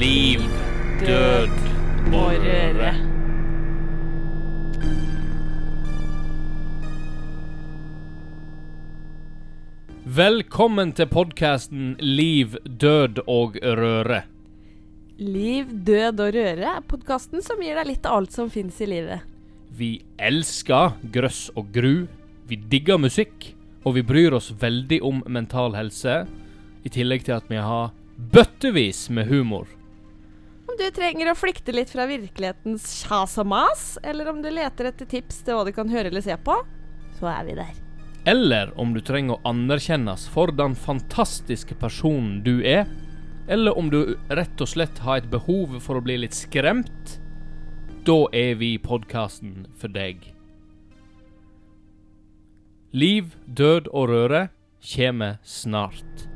Liv, død og røre. Velkommen til podkasten Liv, død og røre. Liv, død og røre er podkasten som gir deg litt av alt som fins i livet. Vi elsker grøss og gru. Vi digger musikk, og vi bryr oss veldig om mental helse. I tillegg til at vi har bøttevis med humor. Du trenger å flykte litt fra virkelighetens kjas og mas, eller om du leter etter tips til hva du kan høre eller se på, så er vi der. Eller om du trenger å anerkjennes for den fantastiske personen du er. Eller om du rett og slett har et behov for å bli litt skremt. Da er vi podkasten for deg. Liv, død og røre kommer snart.